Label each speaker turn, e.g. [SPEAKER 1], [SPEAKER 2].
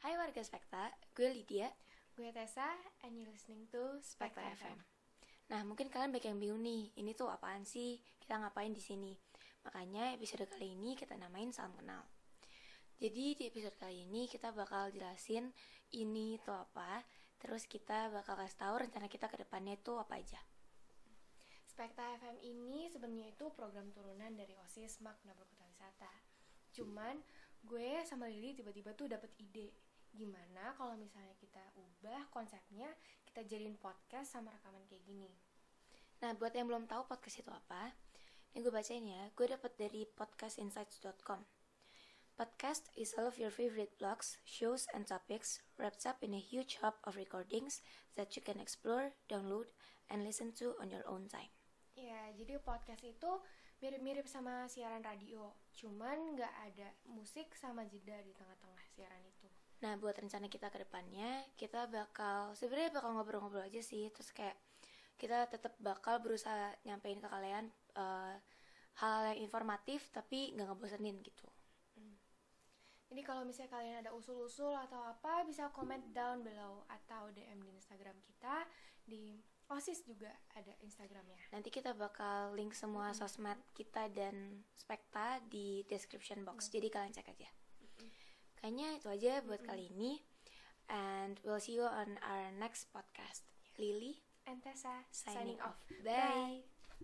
[SPEAKER 1] Hai warga Spekta, gue Lydia,
[SPEAKER 2] Gue Tessa, and you listening to
[SPEAKER 1] Spekta FM. Nah, mungkin kalian banyak yang bingung nih, ini tuh apaan sih? Kita ngapain di sini? Makanya episode kali ini kita namain Salam Kenal. Jadi di episode kali ini kita bakal jelasin ini tuh apa, terus kita bakal kasih tahu rencana kita ke depannya itu apa aja.
[SPEAKER 2] Spekta FM ini sebenarnya itu program turunan dari OSIS Makna Berkota Wisata. Cuman gue sama Lili tiba-tiba tuh dapet ide gimana kalau misalnya kita ubah konsepnya kita jadiin podcast sama rekaman kayak gini.
[SPEAKER 1] Nah, buat yang belum tahu podcast itu apa, ini gue bacain ya. Gue dapat dari podcastinsights.com. Podcast is all of your favorite blogs, shows, and topics wrapped up in a huge hub of recordings that you can explore, download, and listen to on your own time.
[SPEAKER 2] Ya, jadi podcast itu mirip-mirip sama siaran radio, cuman nggak ada musik sama jeda di tengah-tengah siaran itu.
[SPEAKER 1] Nah, buat rencana kita ke depannya, kita bakal sebenarnya bakal ngobrol-ngobrol aja sih, terus kayak kita tetap bakal berusaha nyampein ke kalian eh, hal yang informatif tapi nggak ngebosenin gitu.
[SPEAKER 2] Jadi kalau misalnya kalian ada usul-usul atau apa bisa comment down below atau DM di Instagram kita di OSIS juga ada Instagramnya.
[SPEAKER 1] Nanti kita bakal link semua sosmed kita dan Spekta di description box. Jadi kalian cek aja. Kayaknya itu aja buat kali ini. And we'll see you on our next podcast. Lily
[SPEAKER 2] And Tessa
[SPEAKER 1] signing off.
[SPEAKER 2] Bye.
[SPEAKER 1] Bye.